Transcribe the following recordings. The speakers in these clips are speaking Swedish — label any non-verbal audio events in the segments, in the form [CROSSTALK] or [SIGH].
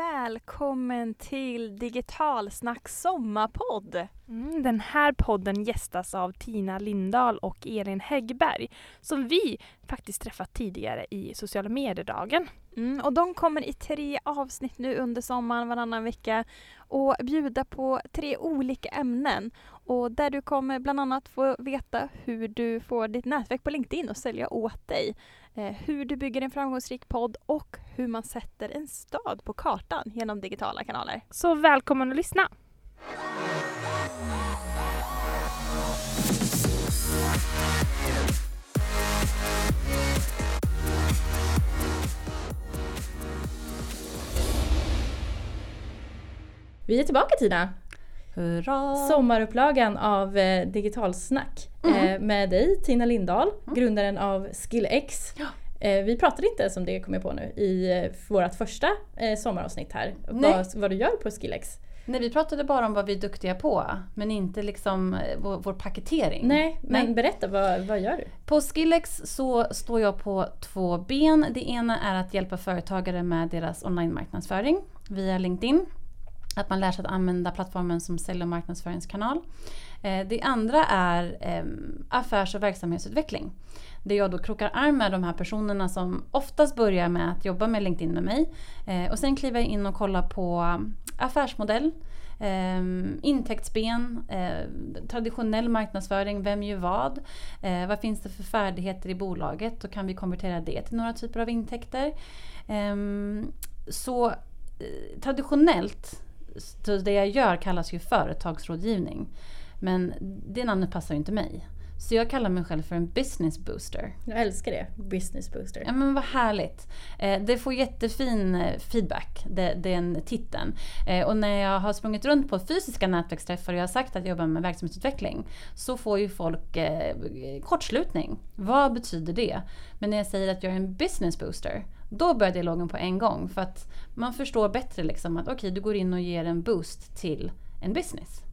välkommen till Digitalsnack sommarpodd. Mm, den här podden gästas av Tina Lindahl och Elin Häggberg som vi faktiskt träffat tidigare i sociala medier-dagen. Mm, och de kommer i tre avsnitt nu under sommaren varannan vecka och bjuda på tre olika ämnen. Och där du kommer bland annat få veta hur du får ditt nätverk på LinkedIn att sälja åt dig. Eh, hur du bygger en framgångsrik podd och hur man sätter en stad på kartan genom digitala kanaler. Så välkommen att lyssna! Vi är tillbaka Tina! Hurra! Sommarupplagan av eh, Digitalsnack Mm. eh, med dig Tina Lindahl, Mm. grundaren av SkillX. Ja. Eh, vi pratade inte ens om det kom jag på nu i eh, vårt första eh, sommaravsnitt här. Vad, vad du gör på SkillX. Nej, vi pratade bara om vad vi är duktiga på, men inte liksom eh, vår, vår paketering. Nej, men Nej. berätta vad, vad gör du? På Skillex så står jag på två ben. Det ena är att hjälpa företagare med deras online-marknadsföring via LinkedIn. Att man lär sig att använda plattformen som sälj och marknadsföringskanal. Eh, det andra är ehm, affärs och verksamhetsutveckling. Där jag då krokar arm med de här personerna som oftast börjar med att jobba med LinkedIn med mig. Eh, och sen kliver jag in och kollar på affärsmodell, eh, intäktsben, eh, traditionell marknadsföring, vem gör vad? Eh, vad finns det för färdigheter i bolaget och kan vi konvertera det till några typer av intäkter? Ehm, så eh, traditionellt, så det jag gör kallas ju företagsrådgivning. Men det namnet passar ju inte mig. Så jag kallar mig själv för en business booster. Jag älskar det, business booster. Ja men vad härligt. Eh, det får jättefin eh, feedback, det, den titeln. Eh, och när jag har sprungit runt på fysiska nätverksträffar och jag har sagt att jag jobbar med verksamhetsutveckling så får ju folk eh, kortslutning. Vad betyder det? Men när jag säger att jag är en business booster då börjar dialogen på en gång för att man förstår bättre liksom att okej du går in och ger en boost till en business.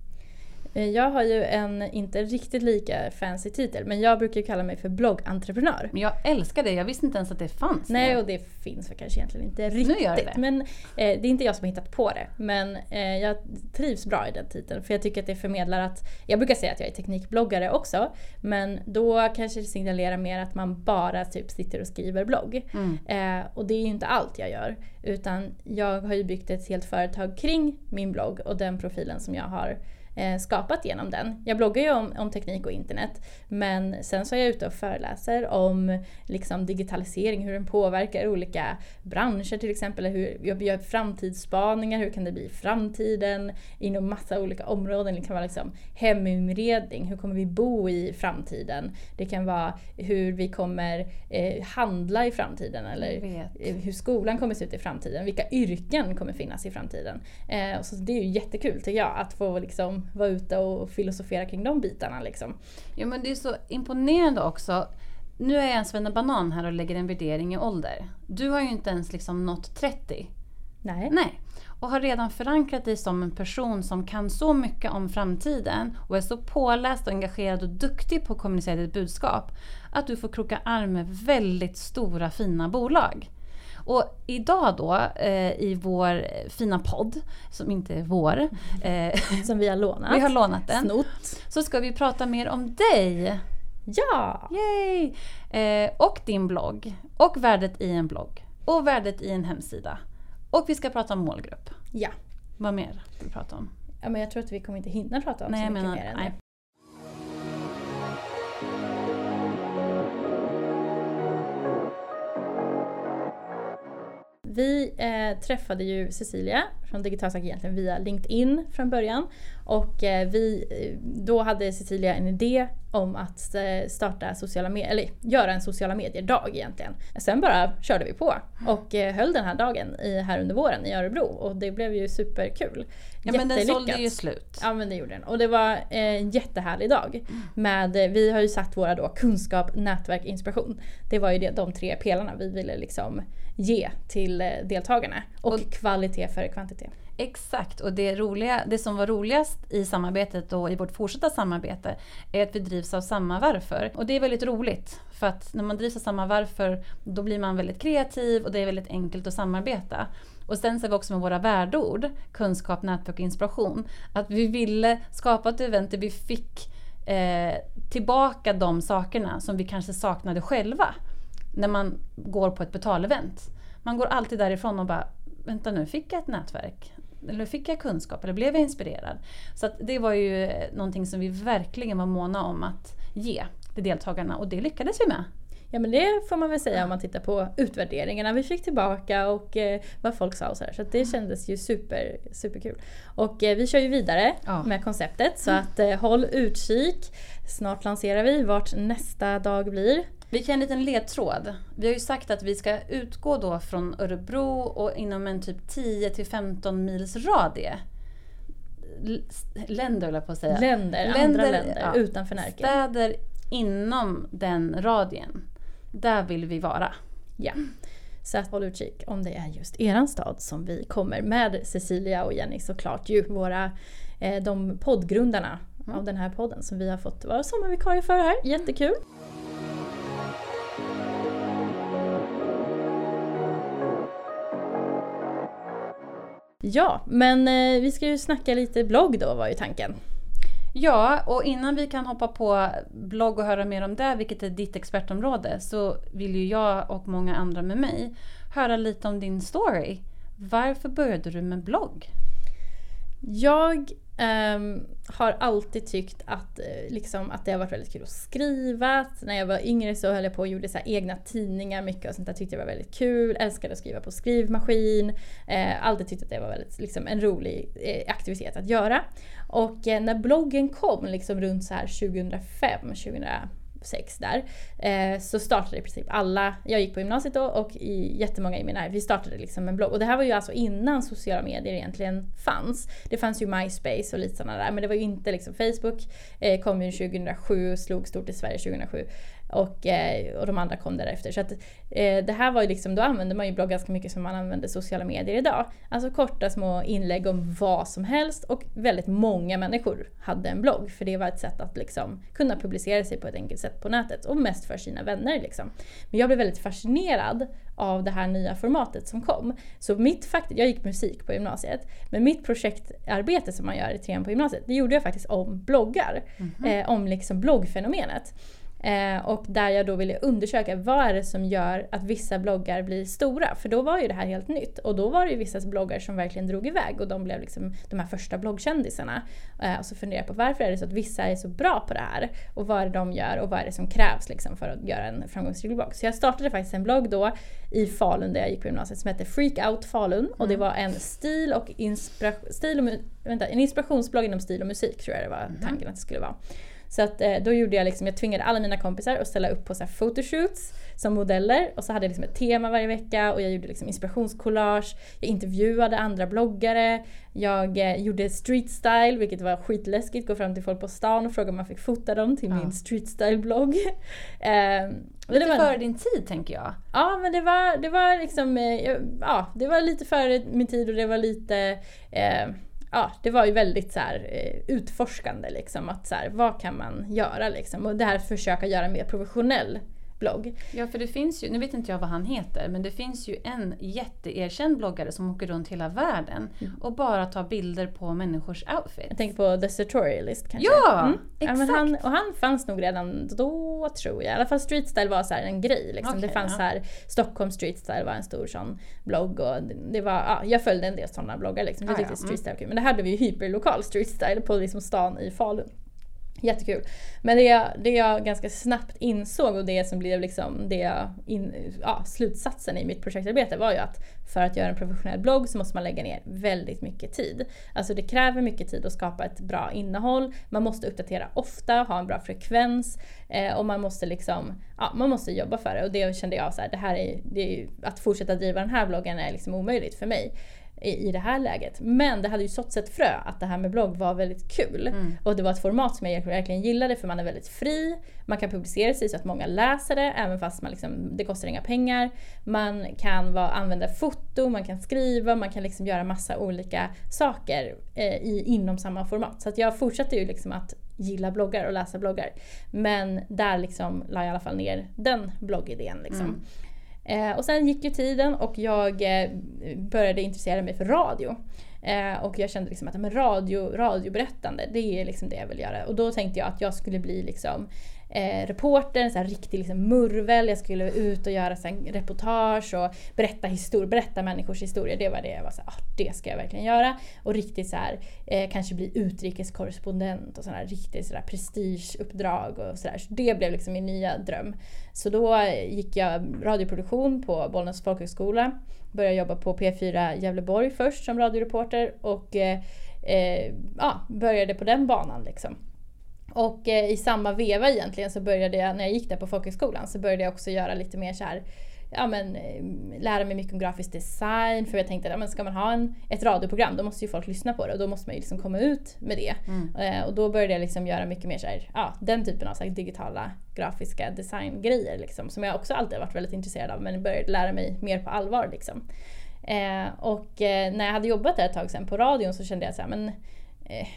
Eh, Jag har ju en inte riktigt lika fancy titel men jag brukar kalla mig för bloggentreprenör. Men jag älskar det, jag visste inte ens att det fanns. Nej mer. och det finns väl kanske egentligen inte riktigt. gör det det. Men eh, det är inte jag som har hittat på det. Men eh, jag trivs bra i den titeln för jag tycker att det förmedlar att, jag brukar säga att jag är teknikbloggare också. Men då kanske det signalerar mer att man bara typ sitter och skriver blogg. Mm. Eh, och det är ju inte allt jag gör. Utan jag har ju byggt ett helt företag kring min blogg och den profilen som jag har skapat genom den. Jag bloggar ju om, om teknik och internet men sen så är jag ute och föreläser om liksom, digitalisering, hur den påverkar olika branscher till exempel. Hur jag gör framtidsspaningar, hur kan det bli i framtiden inom massa olika områden. Det kan vara liksom heminredning, hur kommer vi bo i framtiden? Det kan vara hur vi kommer eh, handla i framtiden eller eh, hur skolan kommer se ut i framtiden, vilka yrken kommer finnas i framtiden. Eh, så det är ju jättekul tycker jag att få liksom vara ute och filosofera kring de bitarna. Liksom. Ja men det är så imponerande också. Nu är jag en svennebanan här och lägger en värdering i ålder. Du har ju inte ens liksom nått 30. Nej. Nej. Och har redan förankrat dig som en person som kan så mycket om framtiden och är så påläst och engagerad och duktig på att kommunicera ditt budskap. Att du får kroka arm med väldigt stora fina bolag. Och idag då eh, i vår fina podd, som inte är vår, eh, Som vi har lånat. vi har lånat den, Snott. så ska vi prata mer om dig. Ja! Yay! Eh, och din blogg. Och värdet i en blogg. Och värdet i en hemsida. Och vi ska prata om målgrupp. Ja. Vad mer vill vi prata om? ja. Men jag tror att vi kommer inte hinna prata om Nej, så mycket menar- mer än nej. Vi eh, träffade ju Cecilia från Digitalsak egentligen via LinkedIn från början. Och eh, vi, eh, då hade Cecilia en idé om att eh, starta sociala medier, eller göra en sociala medier-dag egentligen. Sen bara körde vi på och höll den här dagen i, här under våren i Örebro och det blev ju superkul. Ja men den sålde ju slut. Ja men det gjorde den. Och det var en jättehärlig dag. Med, eh, vi har ju satt våra då kunskap, nätverk, inspiration. Det var ju det, de tre pelarna vi ville liksom ge till deltagarna. Och, Och- kvalitet före kvantitet. Exakt, och det, roliga, det som var roligast i samarbetet och i vårt fortsatta samarbete är att vi drivs av samma varför. Och det är väldigt roligt, för att när man drivs av samma varför då blir man väldigt kreativ och det är väldigt enkelt att samarbeta. Och sen ser vi också med våra värdeord, kunskap, nätverk och inspiration, att vi ville skapa ett event där vi fick eh, tillbaka de sakerna som vi kanske saknade själva när man går på ett betalevent. Man går alltid därifrån och bara, vänta nu, fick jag ett nätverk? Eller fick jag kunskap? Eller blev jag inspirerad? Så det var ju någonting som vi verkligen var måna om att ge till deltagarna och det lyckades vi med. Ja men det får man väl säga om man tittar på utvärderingarna vi fick tillbaka och eh, vad folk sa och så här. Så det kändes ju super, superkul. Och eh, vi kör ju vidare Ja. med konceptet så att eh, håll utkik. Snart lanserar vi vart nästa dag blir. Vi kan en liten ledtråd. Vi har ju sagt att vi ska utgå då från Örebro och inom en typ 10 till 15 mils radie. Länder höll jag på att säga. Länder, andra Länder, länder ja. utanför Närke. Städer inom den radien. Där vill vi vara. Ja. Så att håll utkik om det är just eran stad som vi kommer med Cecilia och Jenny såklart ju. Våra, eh, de poddgrundarna av den här podden som vi har fått vara sommarvikarie för här. Jättekul! Ja, men eh, vi ska ju snacka lite blogg då var ju tanken. Ja, och innan vi kan hoppa på blogg och höra mer om det, vilket är ditt expertområde, så vill ju jag och många andra med mig höra lite om din story. Varför började du med blogg? Jag Um, har alltid tyckt att, eh, liksom, att det har varit väldigt kul att skriva. När jag var yngre så höll jag på och gjorde så här egna tidningar mycket och sånt där tyckte jag var väldigt kul. Älskade att skriva på skrivmaskin. Eh, alltid tyckt att det var väldigt, liksom, en rolig eh, aktivitet att göra. Och eh, när bloggen kom liksom runt så här 2005, sex där. Eh, så startade i princip alla, jag gick på gymnasiet då och i, jättemånga i min närhet, vi startade liksom en blogg. Och det här var ju alltså innan sociala medier egentligen fanns. Det fanns ju MySpace och lite sådana där men det var ju inte liksom Facebook. Eh, kom ju 2007, och slog stort i Sverige 2007. Och, eh, och de andra kom därefter. Så att, eh, det här var ju liksom, då använde man ju blogg ganska mycket som man använder sociala medier idag. Alltså korta små inlägg om vad som helst och väldigt många människor hade en blogg. För det var ett sätt att liksom kunna publicera sig på ett enkelt sätt på nätet och mest för sina vänner. Liksom. Men jag blev väldigt fascinerad av det här nya formatet som kom. Så mitt fakt- jag gick musik på gymnasiet, men mitt projektarbete som man gör i trean på gymnasiet, det gjorde jag faktiskt om bloggar. Eh, om liksom bloggfenomenet. Eh, och där jag då ville undersöka vad är det som gör att vissa bloggar blir stora? För då var ju det här helt nytt och då var det ju vissa bloggar som verkligen drog iväg och de blev liksom de här första bloggkändisarna. Eh, och så funderade jag på varför är det så att vissa är så bra på det här? Och vad är det de gör och vad är det som krävs liksom för att göra en framgångsrik blogg? Så jag startade faktiskt en blogg då i Falun där jag gick på gymnasiet som hette Freak Out Falun och det var en stil och, inspira- stil och vänta, en inspirationsblogg inom stil och musik tror jag det var tanken att det skulle vara. Så att, eh, då gjorde jag liksom, jag tvingade alla mina kompisar att ställa upp på så här photoshoots som modeller och så hade jag liksom ett tema varje vecka och jag gjorde liksom inspirationscollage, jag intervjuade andra bloggare, jag eh, gjorde street style vilket var skitläskigt, gå fram till folk på stan och fråga om man fick fota dem till Ja. min street style blogg. [LAUGHS] eh, Lite det var- före din tid tänker jag. Ja men det var, det var liksom, eh, ja det var lite före min tid och det var lite, eh, ja det var ju väldigt så här, eh, utforskande liksom. Att så här, vad kan man göra liksom? Och det här att försöka göra mer professionell blogg. Ja, för det finns ju, nu vet inte jag vad han heter, men det finns ju en jätteerkänd bloggare som åker runt hela världen Mm. och bara tar bilder på människors outfit. Jag tänker på The Sartorialist kanske? Ja, Ja, men exakt. han, och han fanns nog redan då tror jag. I alla fall street style var så här en grej. Liksom. det Okej, fanns ja. här, Stockholm street style var en stor sån blogg. Och det, det var, ja, jag följde en del sådana bloggar. Liksom. Jag Ja, tyckte ja, street style var kul. Men det hade vi ju hyperlokal street style på liksom stan i Falun. Jättekul. Men det jag, det jag ganska snabbt insåg och det som blev liksom det jag in, ja, slutsatsen i mitt projektarbete var ju att för att göra en professionell blogg så måste man lägga ner väldigt mycket tid. Alltså det kräver mycket tid att skapa ett bra innehåll. Man måste uppdatera ofta, ha en bra frekvens eh, och man måste liksom, ja, man måste jobba för det. Och det kände jag så här, det här är, det är ju, att fortsätta driva den här bloggen är liksom omöjligt för mig i, i det här läget. Men det hade ju såtts ett frö att det här med blogg var väldigt kul. Mm. Och det var ett format som jag verkligen gillade för man är väldigt fri. Man kan publicera sig så att många läser det även fast man liksom, det kostar inga pengar. Man kan vara, använda foto, man kan skriva, man kan liksom göra massa olika saker eh, i, inom samma format. Så jag fortsatte ju liksom att gilla bloggar och läsa bloggar. Men där liksom la jag i alla fall ner den bloggidén. Liksom. Mm. Eh, och sen gick ju tiden och jag eh, började intressera mig för radio. Eh, och jag kände liksom att men radio, radioberättande, det är liksom det jag vill göra. Och då tänkte jag att jag skulle bli liksom eh, reporter, en här riktig liksom murvel. Jag skulle ut och göra så här, reportage och berätta, histor berätta människors historier. Det var det jag var så här, ah, det ska jag verkligen göra. Och riktigt så här, eh, kanske bli utrikeskorrespondent och sådana riktigt så där prestigeuppdrag och sådär. Så det blev liksom min nya dröm. Så då gick jag radioproduktion på Bollnäs folkhögskola. Började jobba på P4 Gävleborg först som radioreporter och eh, eh, ja, började på den banan liksom. Och eh, i samma veva egentligen så började jag, när jag gick där på folkhögskolan, så började jag också göra lite mer så här ja, men, eh, lära mig mycket om grafisk design. För jag tänkte att ja, ska man ha en, ett radioprogram då måste ju folk lyssna på det och då måste man ju liksom komma ut med det. Mm. Eh, och då började jag liksom göra mycket mer så här, ja, den typen av så här, digitala grafiska designgrejer. Liksom, som jag också alltid varit väldigt intresserad av men började lära mig mer på allvar. Liksom. Eh, och eh, när jag hade jobbat där ett tag sedan på radion så kände jag Eh,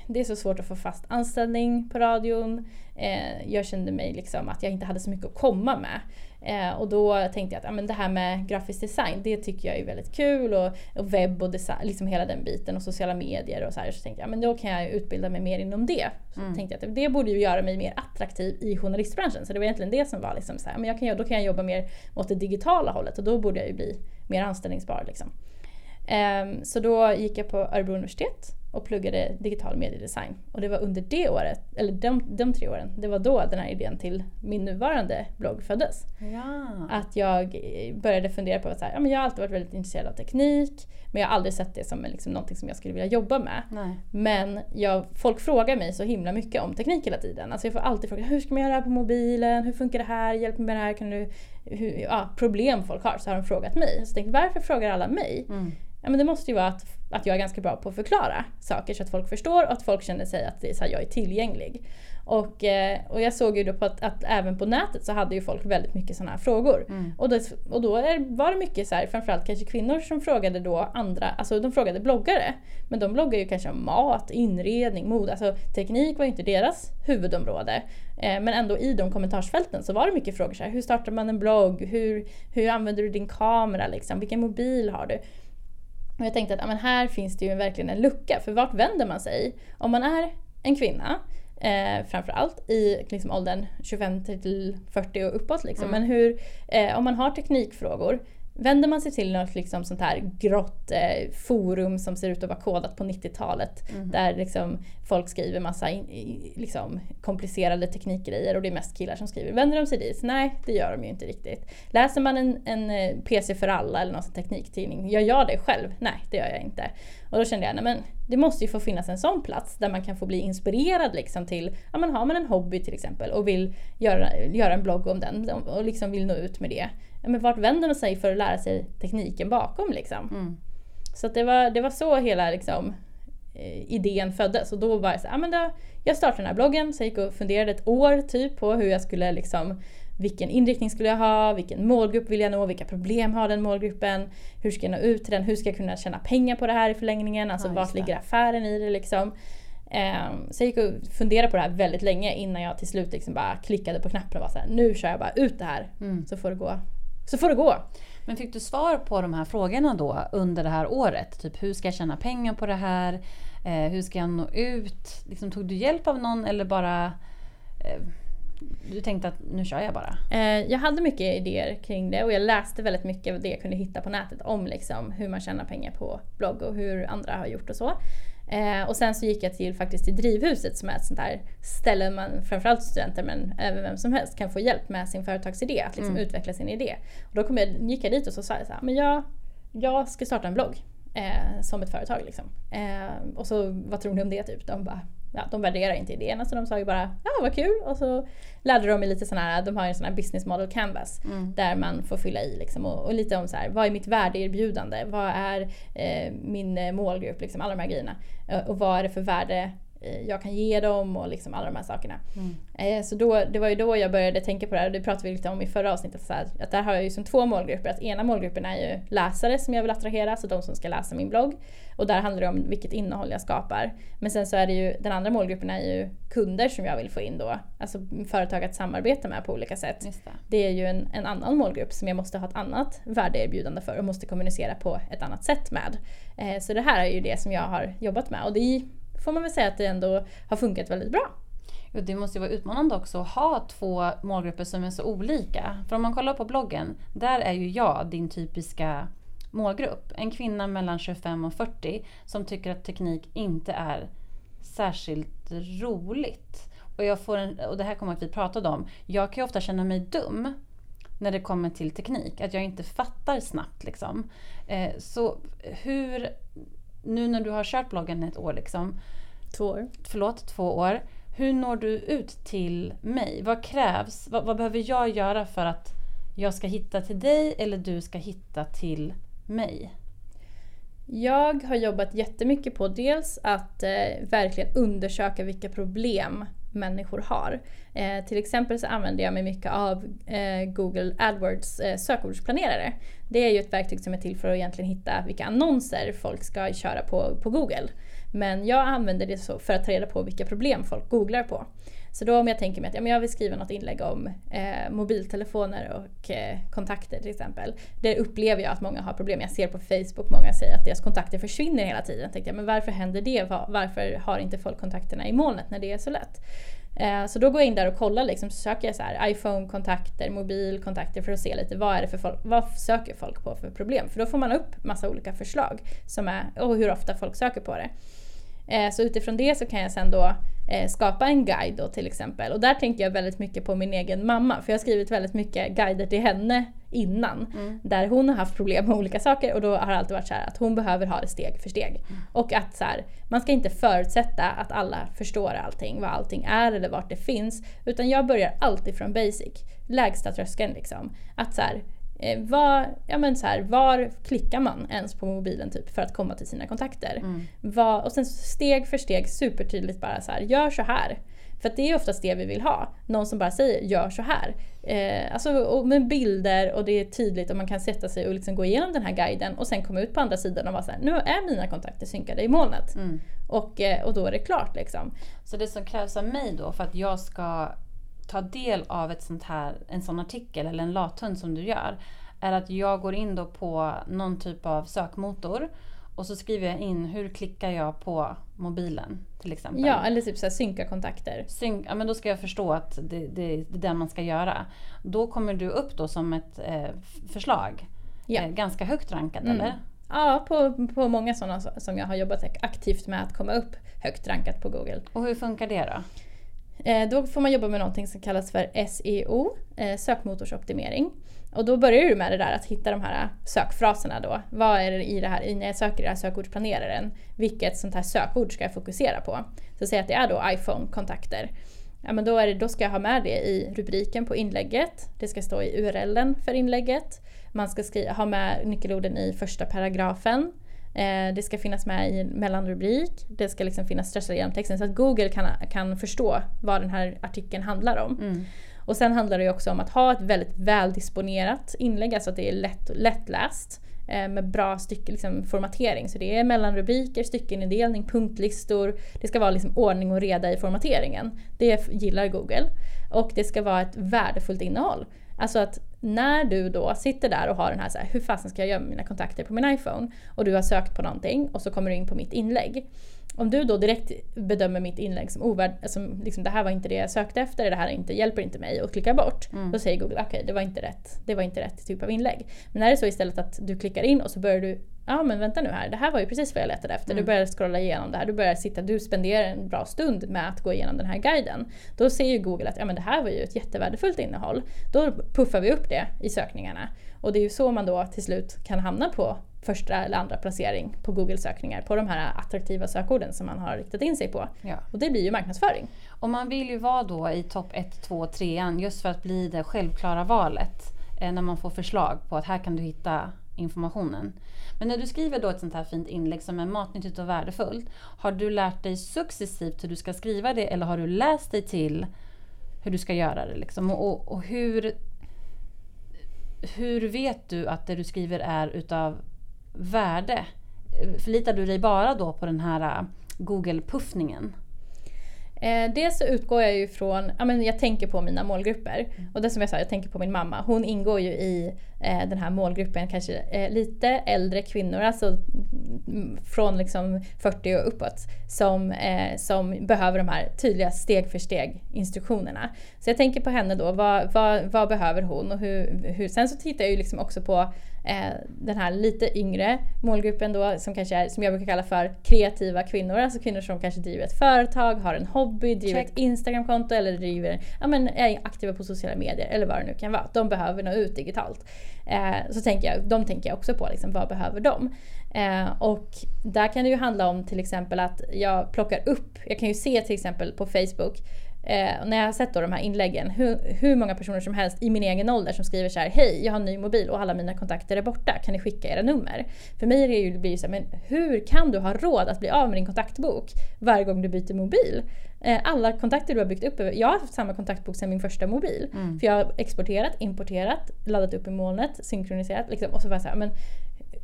det är så svårt att få fast anställning på radion. Eh, jag kände mig liksom att jag inte hade så mycket att komma med. Eh, och då tänkte jag att men det här med grafisk design, det tycker jag är väldigt kul. Och, webb och design, liksom hela den biten och sociala medier och så här. Så tänkte jag ja, men då kan jag utbilda mig mer inom det. Så mm. tänkte jag att det borde ju göra mig mer attraktiv i journalistbranschen. Så det var egentligen det som var liksom så här, men jag kan, då kan jag jobba mer åt det digitala hållet och då borde jag ju bli mer anställningsbar. Liksom. Så då gick jag på Örebro universitet och pluggade digital mediedesign. Och det var under det året, eller de, de tre åren, det var då den här idén till min nuvarande blogg föddes. Ja. Att jag började fundera på att ja, men jag har alltid varit väldigt intresserad av teknik men jag har aldrig sett det som liksom någonting som jag skulle vilja jobba med. Nej. Men jag, folk frågar mig så himla mycket om teknik hela tiden. Alltså jag får alltid fråga hur ska man göra det här på mobilen? Hur funkar det här? Hjälp mig med det här. Kan du, hur, ja, problem folk har så har de frågat mig. Så jag tänkte varför frågar alla mig? Mm. Ja, men det måste ju vara att att jag är ganska bra på att förklara saker så att folk förstår och att folk känner sig att det är så här, jag är tillgänglig. Och, eh, och jag såg ju då på att, att, även på nätet så hade ju folk väldigt mycket sådana här frågor. Mm. Och, det, och då är, var det mycket så här, framförallt kanske kvinnor som frågade då andra, alltså de frågade bloggare. Men de bloggar ju kanske om mat, inredning, mode, alltså teknik var ju inte deras huvudområde. Eh, men ändå i de kommentarsfälten så var det mycket frågor så här, hur startar man en blogg? Hur, hur använder du din kamera liksom? Vilken mobil har du? Och jag tänkte att men här finns det ju verkligen en lucka, för vart vänder man sig? Om man är en kvinna, eh, framförallt i liksom, åldern 25 till 40 och uppåt. Liksom. Mm. Men hur, eh, om man har teknikfrågor, Vänder man sig till något liksom sånt här grått eh, forum som ser ut att vara kodat på 90-talet mm. där liksom folk skriver massa in, liksom komplicerade teknikgrejer och det är mest killar som skriver. Vänder de sig dit? Nej, det gör de ju inte riktigt. Läser man en, en eh, PC för alla eller någon sån tekniktidning, gör jag det själv? Nej, det gör jag inte. Och då kände jag, nej men det måste ju få finnas en sån plats där man kan få bli inspirerad liksom till, ja men har man en hobby till exempel och vill göra, göra en blogg om den och liksom vill nå ut med det ja, men vart vänder man sig för att lära sig tekniken bakom liksom? Mm. Så det, var, det var så hela liksom, idén föddes och då var jag så ja, men då, jag startade den här bloggen så jag gick och funderade ett år typ på hur jag skulle liksom vilken inriktning skulle jag ha, vilken målgrupp vill jag nå, vilka problem har den målgruppen, hur ska jag nå ut till den, hur ska jag kunna tjäna pengar på det här i förlängningen, alltså ja, vart ligger affären i det liksom. Um, så jag gick och funderade på det här väldigt länge innan jag till slut liksom bara klickade på knappen och var såhär, nu kör jag bara ut det här mm. så får det gå så får det gå. Men fick du svar på de här frågorna då under det här året? Typ hur ska jag tjäna pengar på det här? Eh, hur ska jag nå ut? Liksom, tog du hjälp av någon eller bara eh, du tänkte att nu kör jag bara? Eh, jag hade mycket idéer kring det och jag läste väldigt mycket av det jag kunde hitta på nätet om liksom, hur man tjänar pengar på blogg och hur andra har gjort och så. Och sen så gick jag till, faktiskt till Drivhuset som är ett sånt här ställe man, framförallt studenter men även vem som helst kan få hjälp med sin företagsidé, att liksom mm. utveckla sin idé. Och då kom jag, gick jag dit och så sa jag så här, men jag, jag ska starta en blogg eh, som ett företag. Liksom. Eh, och så vad tror ni om det? Typ? De bara, ja, de värderar inte idéerna så de sa ju bara ja vad kul och så lärde de mig lite sån här, de har en sån här business model canvas mm. där man får fylla i liksom och, och, lite om så här, vad är mitt värdeerbjudande? Vad är eh, min målgrupp? Liksom, alla de här grejerna. Eh, och vad är det för värde jag kan ge dem och liksom alla de här sakerna. Mm. Eh, Så då, det var ju då jag började tänka på det här och det pratade vi lite om i förra avsnittet. Så här, att där har jag ju som två målgrupper. Att ena målgruppen är ju läsare som jag vill attrahera, så de som ska läsa min blogg. Och där handlar det om vilket innehåll jag skapar. Men sen så är det ju, den andra målgruppen är ju kunder som jag vill få in då. Alltså företag att samarbeta med på olika sätt. Det. Det är ju en, en annan målgrupp som jag måste ha ett annat värdeerbjudande för och måste kommunicera på ett annat sätt med. Eh, så det här är ju det som jag har jobbat med och det får man väl säga att det ändå har funkat väldigt bra. Jo, det måste ju vara utmanande också att ha två målgrupper som är så olika. För om man kollar på bloggen, där är ju jag din typiska målgrupp. En kvinna mellan 25 och 40 som tycker att teknik inte är särskilt roligt. Och, jag får en, och det här kommer att vi pratade om. Jag kan ju ofta känna mig dum när det kommer till teknik. Att jag inte fattar snabbt liksom. Eh, så hur, nu när du har kört bloggen ett år liksom, Två år. förlåt, två år. Hur når du ut till mig? Vad krävs? Vad, vad behöver jag göra för att jag ska hitta till dig eller du ska hitta till mig? Jag har jobbat jättemycket på dels att eh, verkligen undersöka vilka problem människor har. Eh, till exempel så använder jag mig mycket av eh, Google AdWords eh, sökordsplanerare. Det är ju ett verktyg som är till för att egentligen hitta vilka annonser folk ska köra på, på Google. Men jag använder det så för att ta reda på vilka problem folk googlar på. Så då om jag tänker mig att ja, men jag vill skriva något inlägg om eh, mobiltelefoner och eh, kontakter till exempel. Det upplever jag att många har problem. Jag ser på Facebook många säger att deras kontakter försvinner hela tiden. Tänkte jag, men varför händer det? Varför har inte folk kontakterna i molnet när det är så lätt? Eh, så då går jag in där och kollar, liksom, så söker jag så här, iPhone-kontakter, mobilkontakter för att se lite vad är det för folk, vad söker folk på för problem? För då får man upp massa olika förslag som är, och hur ofta folk söker på det. Eh, Så utifrån det så kan jag sen då eh, skapa en guide då till exempel. Och där tänker jag väldigt mycket på min egen mamma. För jag har skrivit väldigt mycket guider till henne innan. Där hon har haft problem med olika saker och då har det alltid varit så här att hon behöver ha det steg för steg. Och att så här, man ska inte förutsätta att alla förstår allting, vad allting är eller vart det finns. Utan jag börjar alltid från basic. Lägsta tröskeln liksom. Att så här, eh, var, ja men så här, var klickar man ens på mobilen typ för att komma till sina kontakter? Vad, och sen steg för steg supertydligt bara så här, gör så här. För det är oftast det vi vill ha. Någon som bara säger gör så här. Eh, alltså och med bilder och det är tydligt och man kan sätta sig och liksom gå igenom den här guiden och sen komma ut på andra sidan och vara så här, nu är mina kontakter synkade i molnet. Mm. Och, eh, och då är det klart liksom. Så det som krävs av mig då för att jag ska ta del av ett sånt här, en sån artikel eller en lathund som du gör är att jag går in då på någon typ av sökmotor och så skriver jag in hur klickar jag på mobilen till exempel. Ja, eller typ så här, synka kontakter. Synk, ja, men då ska jag förstå att det, det, det är det man ska göra. Då kommer du upp då som ett eh, förslag. Ja. Eh, ganska högt rankad Mm. eller? Ja, på, på många sådana som jag har jobbat aktivt med att komma upp högt rankat på Google. Och hur funkar det då? Eh, då får man jobba med någonting som kallas för SEO, eh, sökmotorsoptimering. Och då börjar du med det där att hitta de här sökfraserna då. Vad är det i det här, när jag söker i den här sökordsplaneraren, vilket sånt här sökord ska jag fokusera på? Så säg att det är då iPhone-kontakter. Ja men då, är det, då ska jag ha med det i rubriken på inlägget. Det ska stå i URLen för inlägget. Man ska skriva, ha med nyckelorden i första paragrafen. Eh, det ska finnas med i en mellanrubrik. Det ska liksom finnas stressat genom texten så att Google kan, kan förstå vad den här artikeln handlar om. Mm. Och sen handlar det också om att ha ett väldigt väldisponerat inlägg, alltså att det är lätt, lättläst eh, med bra stycke, liksom, formatering. Så det är mellanrubriker, styckenindelning, punktlistor. Det ska vara liksom ordning och reda i formateringen. Det gillar Google. Och det ska vara ett värdefullt innehåll. Alltså att när du då sitter där och har den här, så här hur fasen ska jag göra med mina kontakter på min iPhone? Och du har sökt på någonting och så kommer du in på mitt inlägg. Om du då direkt bedömer mitt inlägg som ovärd, som liksom, det här var inte det jag sökte efter, det här inte, hjälper inte mig och klickar bort. Då säger Google okej, det var inte rätt. Det var inte rätt typ av inlägg. Men är det så istället att du klickar in och så börjar du Ja men vänta nu här, det här var ju precis vad jag letade efter. Du börjar scrolla igenom det här, du börjar sitta, du spenderar en bra stund med att gå igenom den här guiden. Då ser ju Google att ja, men det här var ju ett jättevärdefullt innehåll. Då puffar vi upp det i sökningarna. Och det är ju så man då till slut kan hamna på första eller andra placering på Google-sökningar på de här attraktiva sökorden som man har riktat in sig på. Ja. Och det blir ju marknadsföring. Och man vill ju vara då i topp 1, 2, 3 just för att bli det självklara valet. Eh, när man får förslag på att här kan du hitta informationen. Men när du skriver då ett sånt här fint inlägg som är matnyttigt och värdefullt, har du lärt dig successivt hur du ska skriva det eller har du läst dig till hur du ska göra det? Liksom? Och, och hur, hur vet du att det du skriver är utav värde? Förlitar du dig bara då på den här äh, Google-puffningen? Eh, dels så utgår jag ju från, ja men jag tänker på mina målgrupper. Och det som jag sa, jag tänker på min mamma. Hon ingår ju i den här målgruppen, kanske eh, lite äldre kvinnor, alltså mm, från liksom 40 och uppåt. Som, eh, som behöver de här tydliga steg för steg instruktionerna. Så jag tänker på henne då, vad, vad, vad behöver hon? Och hur, hur, sen så tittar jag ju liksom också på eh, den här lite yngre målgruppen då som kanske är, som jag brukar kalla för kreativa kvinnor. Alltså kvinnor som kanske driver ett företag, har en hobby, driver Check. ett Instagramkonto eller driver, ja, men är aktiva på sociala medier eller vad det nu kan vara. De behöver nå ut digitalt. Eh, så tänker jag, de tänker jag också på, liksom, vad behöver de? Eh, och där kan det ju handla om till exempel att jag plockar upp, jag kan ju se till exempel på Facebook Eh, när jag har sett då de här inläggen, hur, hur många personer som helst i min egen ålder som skriver så här: Hej, jag har en ny mobil och alla mina kontakter är borta. Kan ni skicka era nummer? För mig är det ju, blir det så här, men hur kan du ha råd att bli av med din kontaktbok varje gång du byter mobil? Eh, alla kontakter du har byggt upp, jag har haft samma kontaktbok sedan min första mobil. För jag har exporterat, importerat, laddat upp i molnet, synkroniserat liksom, och så var jag så här, men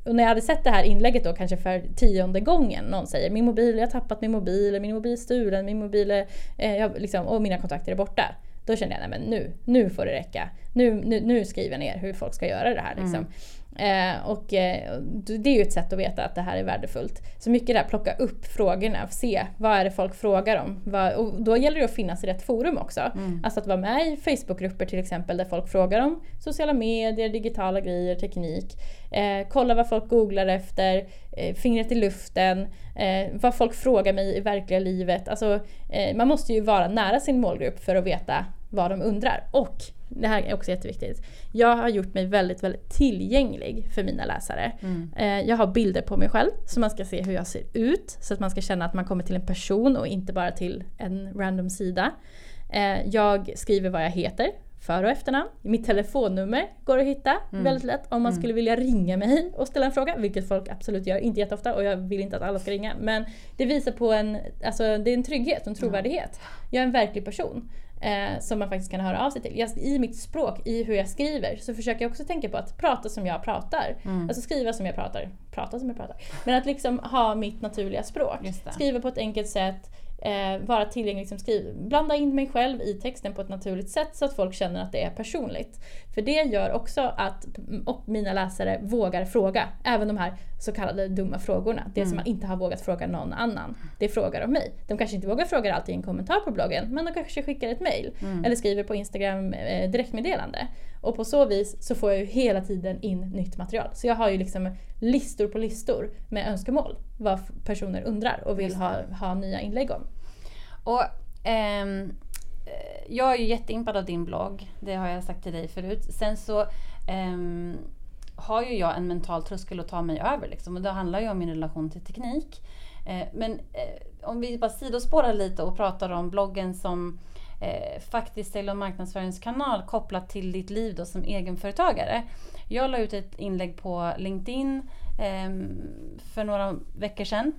och när jag hade sett det här inlägget då kanske för tionde gången, någon säger min mobil, jag har tappat min mobil, min mobil är stulen, min mobil är, eh, jag, liksom, och mina kontakter är borta. Då kände jag, nej men nu, nu får det räcka. Nu, nu, nu skriver jag ner hur folk ska göra det här. Liksom. Mm. Eh, och eh, det är ju ett sätt att veta att det här är värdefullt. Så mycket där, plocka upp frågorna, se vad är det folk frågar om. Vad, och då gäller det att finnas i rätt forum också. Alltså att vara med i Facebookgrupper till exempel där folk frågar om sociala medier, digitala grejer, teknik. Eh, kolla vad folk googlar efter, eh, fingret i luften, eh, vad folk frågar mig i verkliga livet. Alltså, eh, man måste ju vara nära sin målgrupp för att veta vad de undrar. Och det här är också jätteviktigt. Jag har gjort mig väldigt, väldigt tillgänglig för mina läsare. Eh, jag har bilder på mig själv så man ska se hur jag ser ut. Så att man ska känna att man kommer till en person och inte bara till en random sida. Eh, jag skriver vad jag heter, för och efternamn. Mitt telefonnummer går att hitta väldigt lätt om man skulle vilja ringa mig och ställa en fråga, vilket folk absolut gör, inte jätteofta och jag vill inte att alla ska ringa. Men det visar på en, alltså det är en trygghet och en trovärdighet. Jag är en verklig person. Eh, som man faktiskt kan höra av sig till. Jag, I mitt språk, i hur jag skriver, så försöker jag också tänka på att prata som jag pratar. Alltså skriva som jag pratar. Prata som jag pratar. Men att liksom ha mitt naturliga språk. Skriva på ett enkelt sätt. Eh, vara tillgänglig som skriver. Blanda in mig själv i texten på ett naturligt sätt så att folk känner att det är personligt. För det gör också att mina läsare vågar fråga. Även de här så kallade dumma frågorna. Det som man inte har vågat fråga någon annan. Det frågar de mig. De kanske inte vågar fråga allt i en kommentar på bloggen men de kanske skickar ett mail. Eller skriver på Instagram eh, direktmeddelande. Och på så vis så får jag ju hela tiden in nytt material. Så jag har ju liksom listor på listor med önskemål. Vad personer undrar och vill ha, ha nya inlägg om. Och ehm, eh, jag är ju jätteimpad av din blogg. Det har jag sagt till dig förut. Sen så ehm, har ju jag en mental tröskel att ta mig över. Liksom, och det handlar ju om min relation till teknik. Eh, men eh, om vi bara sidospårar lite och pratar om bloggen som eh, faktiskt sälj och marknadsföringskanal kopplat till ditt liv då som egenföretagare. Jag la ut ett inlägg på LinkedIn Ehm, för några veckor sedan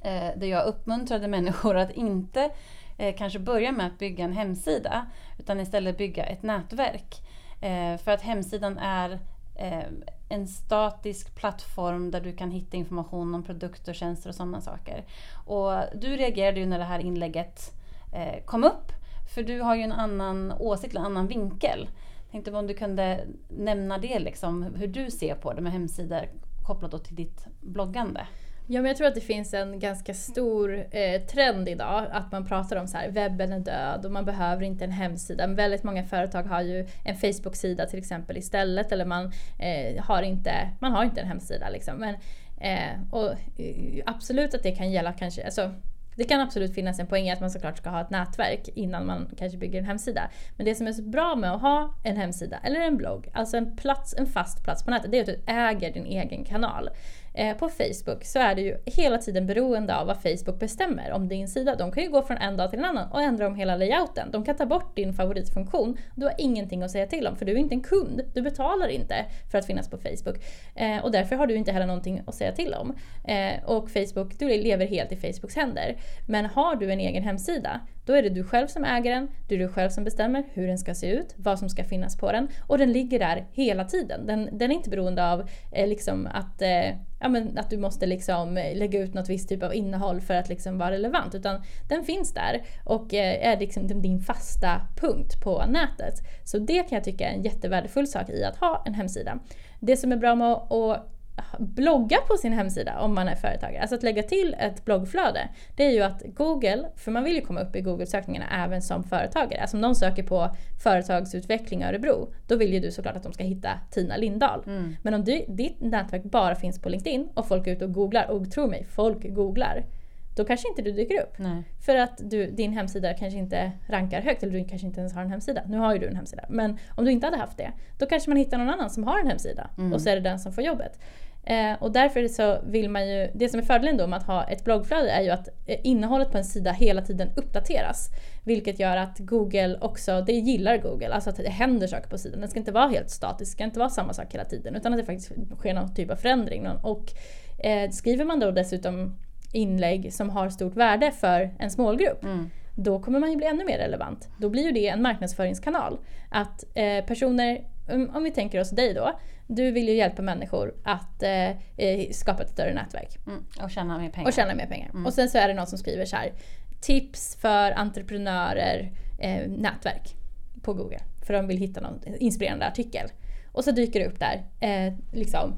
eh, där jag uppmuntrade människor att inte eh, kanske börja med att bygga en hemsida utan istället bygga ett nätverk. Eh, för att hemsidan är eh, en statisk plattform där du kan hitta information om produkter, tjänster och sådana saker. Och du reagerade ju när det här inlägget eh, kom upp för du har ju en annan åsikt, en annan vinkel. Tänkte om du kunde nämna det, liksom, hur du ser på det med hemsidor kopplat då till ditt bloggande. Ja, men jag tror att det finns en ganska stor eh, trend idag att man pratar om så här, webben är död och man behöver inte en hemsida. Men väldigt många företag har ju en Facebook-sida till exempel istället eller man, eh, har, inte, man har inte en hemsida. Liksom. Men, eh, och, eh, absolut att det kan gälla kanske, alltså, det kan absolut finnas en poäng i att man såklart ska ha ett nätverk innan man kanske bygger en hemsida. Men det som är så bra med att ha en hemsida eller en blogg, alltså en, plats, en fast plats på nätet, det är att du äger din egen kanal. Eh, på Facebook så är du ju hela tiden beroende av vad Facebook bestämmer om din sida. De kan ju gå från en dag till en annan och ändra om hela layouten. De kan ta bort din favoritfunktion. Du har ingenting att säga till om för du är inte en kund. Du betalar inte för att finnas på Facebook. Eh, och därför har du inte heller någonting att säga till om. Eh, och Facebook, du lever helt i Facebooks händer. Men har du en egen hemsida då är det du själv som äger den, det är du själv som bestämmer hur den ska se ut, vad som ska finnas på den och den ligger där hela tiden. Den, den är inte beroende av eh, liksom att, eh, ja, men att du måste liksom eh, lägga ut något visst typ av innehåll för att liksom vara relevant utan den finns där och eh, är liksom din fasta punkt på nätet. Så det kan jag tycka är en jättevärdefull sak i att ha en hemsida. Det som är bra med att blogga på sin hemsida om man är företagare. Alltså att lägga till ett bloggflöde. Det är ju att Google, för man vill ju komma upp i Google-sökningarna även som företagare. Alltså om någon söker på företagsutveckling Örebro, då vill ju du såklart att de ska hitta Tina Lindahl. Mm. Men om du, ditt nätverk bara finns på LinkedIn och folk är ute och googlar, och tro mig, folk googlar. Då kanske inte du dyker upp. Nej. För att du, din hemsida kanske inte rankar högt eller du kanske inte ens har en hemsida. Nu har ju du en hemsida. Men om du inte hade haft det, då kanske man hittar någon annan som har en hemsida. Mm. Och så är det den som får jobbet. Eh, och därför så vill man ju, det som är fördelen då med att ha ett bloggflöde är ju att eh, innehållet på en sida hela tiden uppdateras. Vilket gör att Google också, det gillar Google, alltså att det händer saker på sidan. Den ska inte vara helt statisk, det ska inte vara samma sak hela tiden utan att det faktiskt sker någon typ av förändring. Och eh, skriver man då dessutom inlägg som har stort värde för en målgrupp mm. då kommer man ju bli ännu mer relevant. Då blir ju det en marknadsföringskanal. Att eh, personer, om vi tänker oss dig då, du vill ju hjälpa människor att eh, eh, skapa ett större nätverk. Mm, och tjäna mer pengar. Och tjäna mer pengar. Mm. Och sen så är det någon som skriver så här, tips för entreprenörer, eh, nätverk på Google. För de vill hitta någon inspirerande artikel. Och så dyker det upp där, eh, liksom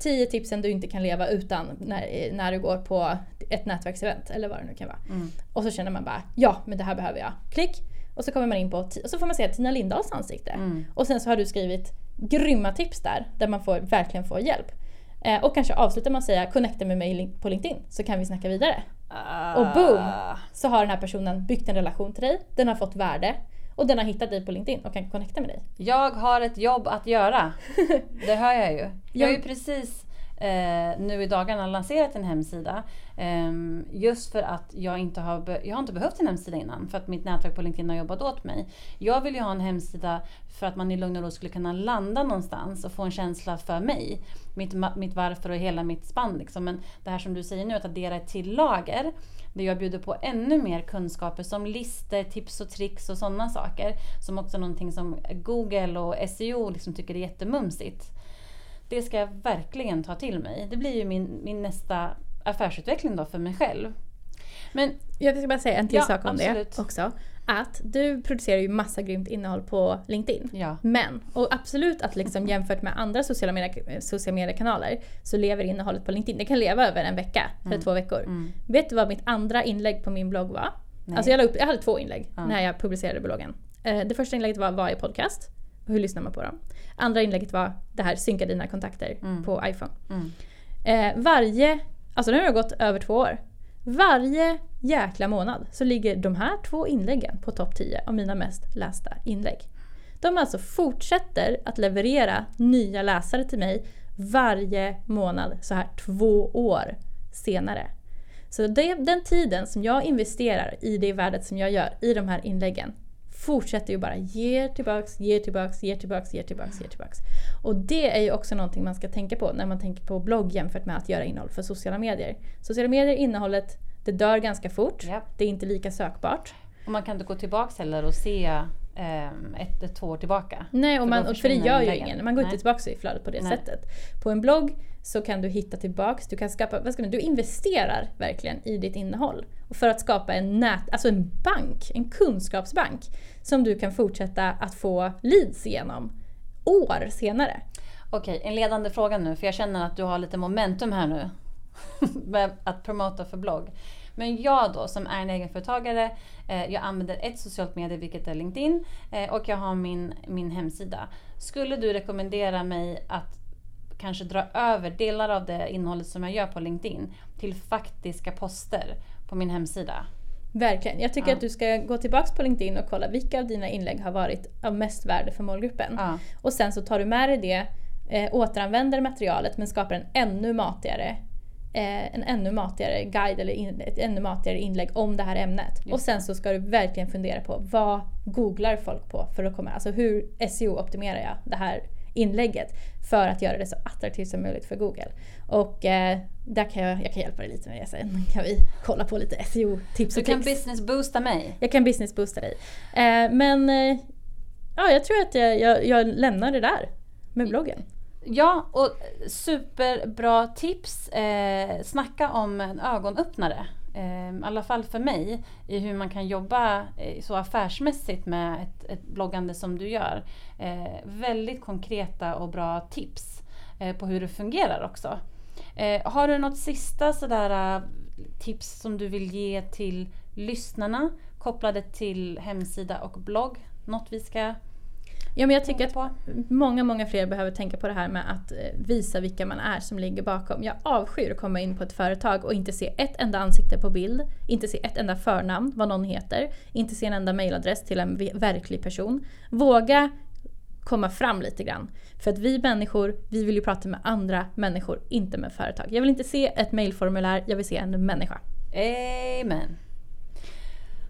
10 tipsen du inte kan leva utan när, när du går på ett nätverksevent eller vad det nu kan vara. Mm. Och så känner man bara, ja men det här behöver jag. Klick! Och så kommer man in på, och så får man se Tina Lindahls ansikte. Mm. Och sen så har du skrivit grymma tips där, där man får, verkligen får hjälp. Eh, och kanske avslutar man säga connecta med mig på LinkedIn så kan vi snacka vidare. Uh. Och boom! Så har den här personen byggt en relation till dig, den har fått värde och den har hittat dig på LinkedIn och kan connecta med dig. Jag har ett jobb att göra. [LAUGHS] Det hör jag ju. Jag har ju precis eh, nu i dagarna lanserat en hemsida. Eh, just för att jag inte har, jag har inte behövt en hemsida innan för att mitt nätverk på LinkedIn har jobbat åt mig. Jag vill ju ha en hemsida för att man i lugn och ro skulle kunna landa någonstans och få en känsla för mig. Mitt, mitt varför och hela mitt spann. Liksom. Men det här som du säger nu, att addera ett till lager där jag bjuder på ännu mer kunskaper som listor, tips och tricks och sådana saker. Som också är någonting som Google och SEO liksom tycker är jättemumsigt. Det ska jag verkligen ta till mig. Det blir ju min, min nästa affärsutveckling då för mig själv. Men jag ska bara säga en till ja, sak om absolut. det också. Att du producerar ju massa grymt innehåll på LinkedIn. Ja. Men, och absolut att liksom jämfört med andra sociala, mediekanaler så lever innehållet på LinkedIn, det kan leva över en vecka eller mm. två veckor. Mm. Vet du vad mitt andra inlägg på min blogg var? Nej. Alltså jag, upp, jag hade två inlägg ja. när jag publicerade bloggen. Eh, det första inlägget var Vad är podcast? Hur lyssnar man på dem? Andra inlägget var det här synka dina kontakter mm. på iPhone. Mm. Eh, varje, alltså nu har det gått över två år. Varje jäkla månad så ligger de här två inläggen på topp 10 av mina mest lästa inlägg. De alltså fortsätter att leverera nya läsare till mig varje månad så här två år senare. Så det, den tiden som jag investerar i det värdet som jag gör i de här inläggen fortsätter ju bara ger tillbaks, ger tillbaks, ger tillbaks, ger tillbaks, ger tillbaks. Och det är ju också någonting man ska tänka på när man tänker på blogg jämfört med att göra innehåll för sociala medier. Sociala medier, innehållet, det dör ganska fort. Yep. Det är inte lika sökbart. Och man kan inte gå tillbaks heller och se ehm, ett, ett två år tillbaka. Nej, och, man, för det gör ju ingen. Man går Nej. inte tillbaka i flödet på det Nej. sättet. På en blogg så kan du hitta tillbaks, du kan skapa, vad ska man, du investerar verkligen i ditt innehåll. För att skapa en nät, alltså en bank, en kunskapsbank som du kan fortsätta att få leads genom år senare. Okej, en ledande fråga nu för jag känner att du har lite momentum här nu [LAUGHS] med att promota för blogg. Men jag då som är en egenföretagare, eh, jag använder ett socialt medie vilket är LinkedIn eh, och jag har min, min hemsida. Skulle du rekommendera mig att kanske dra över delar av det innehållet som jag gör på LinkedIn till faktiska poster på min hemsida? Verkligen. Jag tycker ja. att du ska gå tillbaks på LinkedIn och kolla vilka av dina inlägg har varit av mest värde för målgruppen. Ja. Och sen så tar du med dig det eh, återanvänder materialet men skapar en ännu matigare eh, en ännu matigare guide eller in, ett ännu matigare inlägg om det här ämnet. Just Och sen så ska du verkligen fundera på vad googlar folk på för att komma, alltså hur SEO-optimerar jag det här inlägget för att göra det så attraktivt som möjligt för Google. Och eh, där kan jag, jag kan hjälpa dig lite med det sen. kan vi kolla på lite SEO-tips Du och kan tricks. business boosta mig. Jag kan business boosta dig. Eh, men eh, ja, jag tror att jag, jag, jag lämnar det där med bloggen. Ja, och superbra tips. Eh, snacka om en ögonöppnare. Eh, I alla fall för mig i hur man kan jobba eh, så affärsmässigt med ett, ett bloggande som du gör. Eh, väldigt konkreta och bra tips eh, på hur det fungerar också. Eh, har du något sista sådär eh, tips som du vill ge till lyssnarna kopplade till hemsida och blogg? Något vi ska Ja, men jag tycker att många, många fler behöver tänka på det här med att eh, visa vilka man är som ligger bakom. Jag avskyr att komma in på ett företag och inte se ett enda ansikte på bild, inte se ett enda förnamn, vad någon heter, inte se en enda mailadress till en verklig person. Våga komma fram lite grann. För att vi människor, vi vill ju prata med andra människor, inte med företag. Jag vill inte se ett mailformulär, jag vill se en människa. Amen.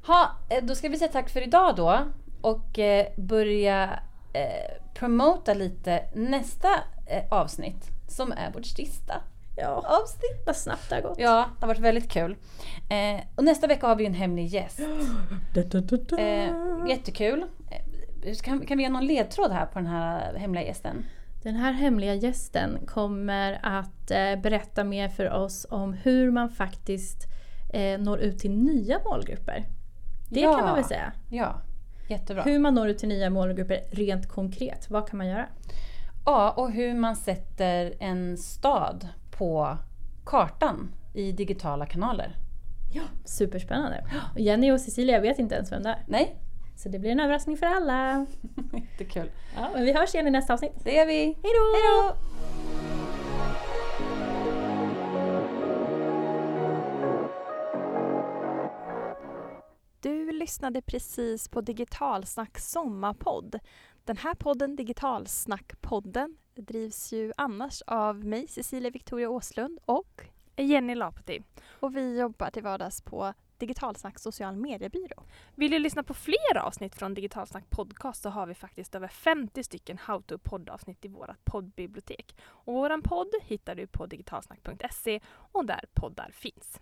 Ha, eh, då ska vi säga tack för idag då och eh, börja eh, promota lite nästa eh, avsnitt som är vårt sista Ja, avsnitt. vad snabbt det har gått. Ja, det har varit väldigt kul. Eh, och nästa vecka har vi en hemlig gäst. [GASPS] Da, da, da, da. Eh, jättekul. Eh, kan, kan vi ge någon ledtråd här på den här hemliga gästen? Den här hemliga gästen kommer att eh, berätta mer för oss om hur man faktiskt eh, når ut till nya målgrupper. Det Ja. kan man väl säga. Ja, jättebra. Hur man når ut till nya målgrupper rent konkret. Vad kan man göra? Ja, och hur man sätter en stad på kartan i digitala kanaler. Superspännande. Och Jenny och Cecilia vet inte ens vem det är. Nej, Så det blir en överraskning för alla. [LAUGHS] jättekul. Ja, men vi hörs igen i nästa avsnitt. Det gör vi. Hej då! Lyssnade precis på Digitalsnack sommarpodd. Den här podden, Digitalsnackpodden, drivs ju annars av mig, Cecilia Victoria Åslund och, Jenny Lapoti. och vi jobbar till vardags på Digitalsnack social mediebyrå. Vill du lyssna på fler avsnitt från Digitalsnack podcast så har vi faktiskt över 50 stycken how to poddavsnitt i vårt poddbibliotek. Och våran podd hittar du på digitalsnack.se och där poddar finns.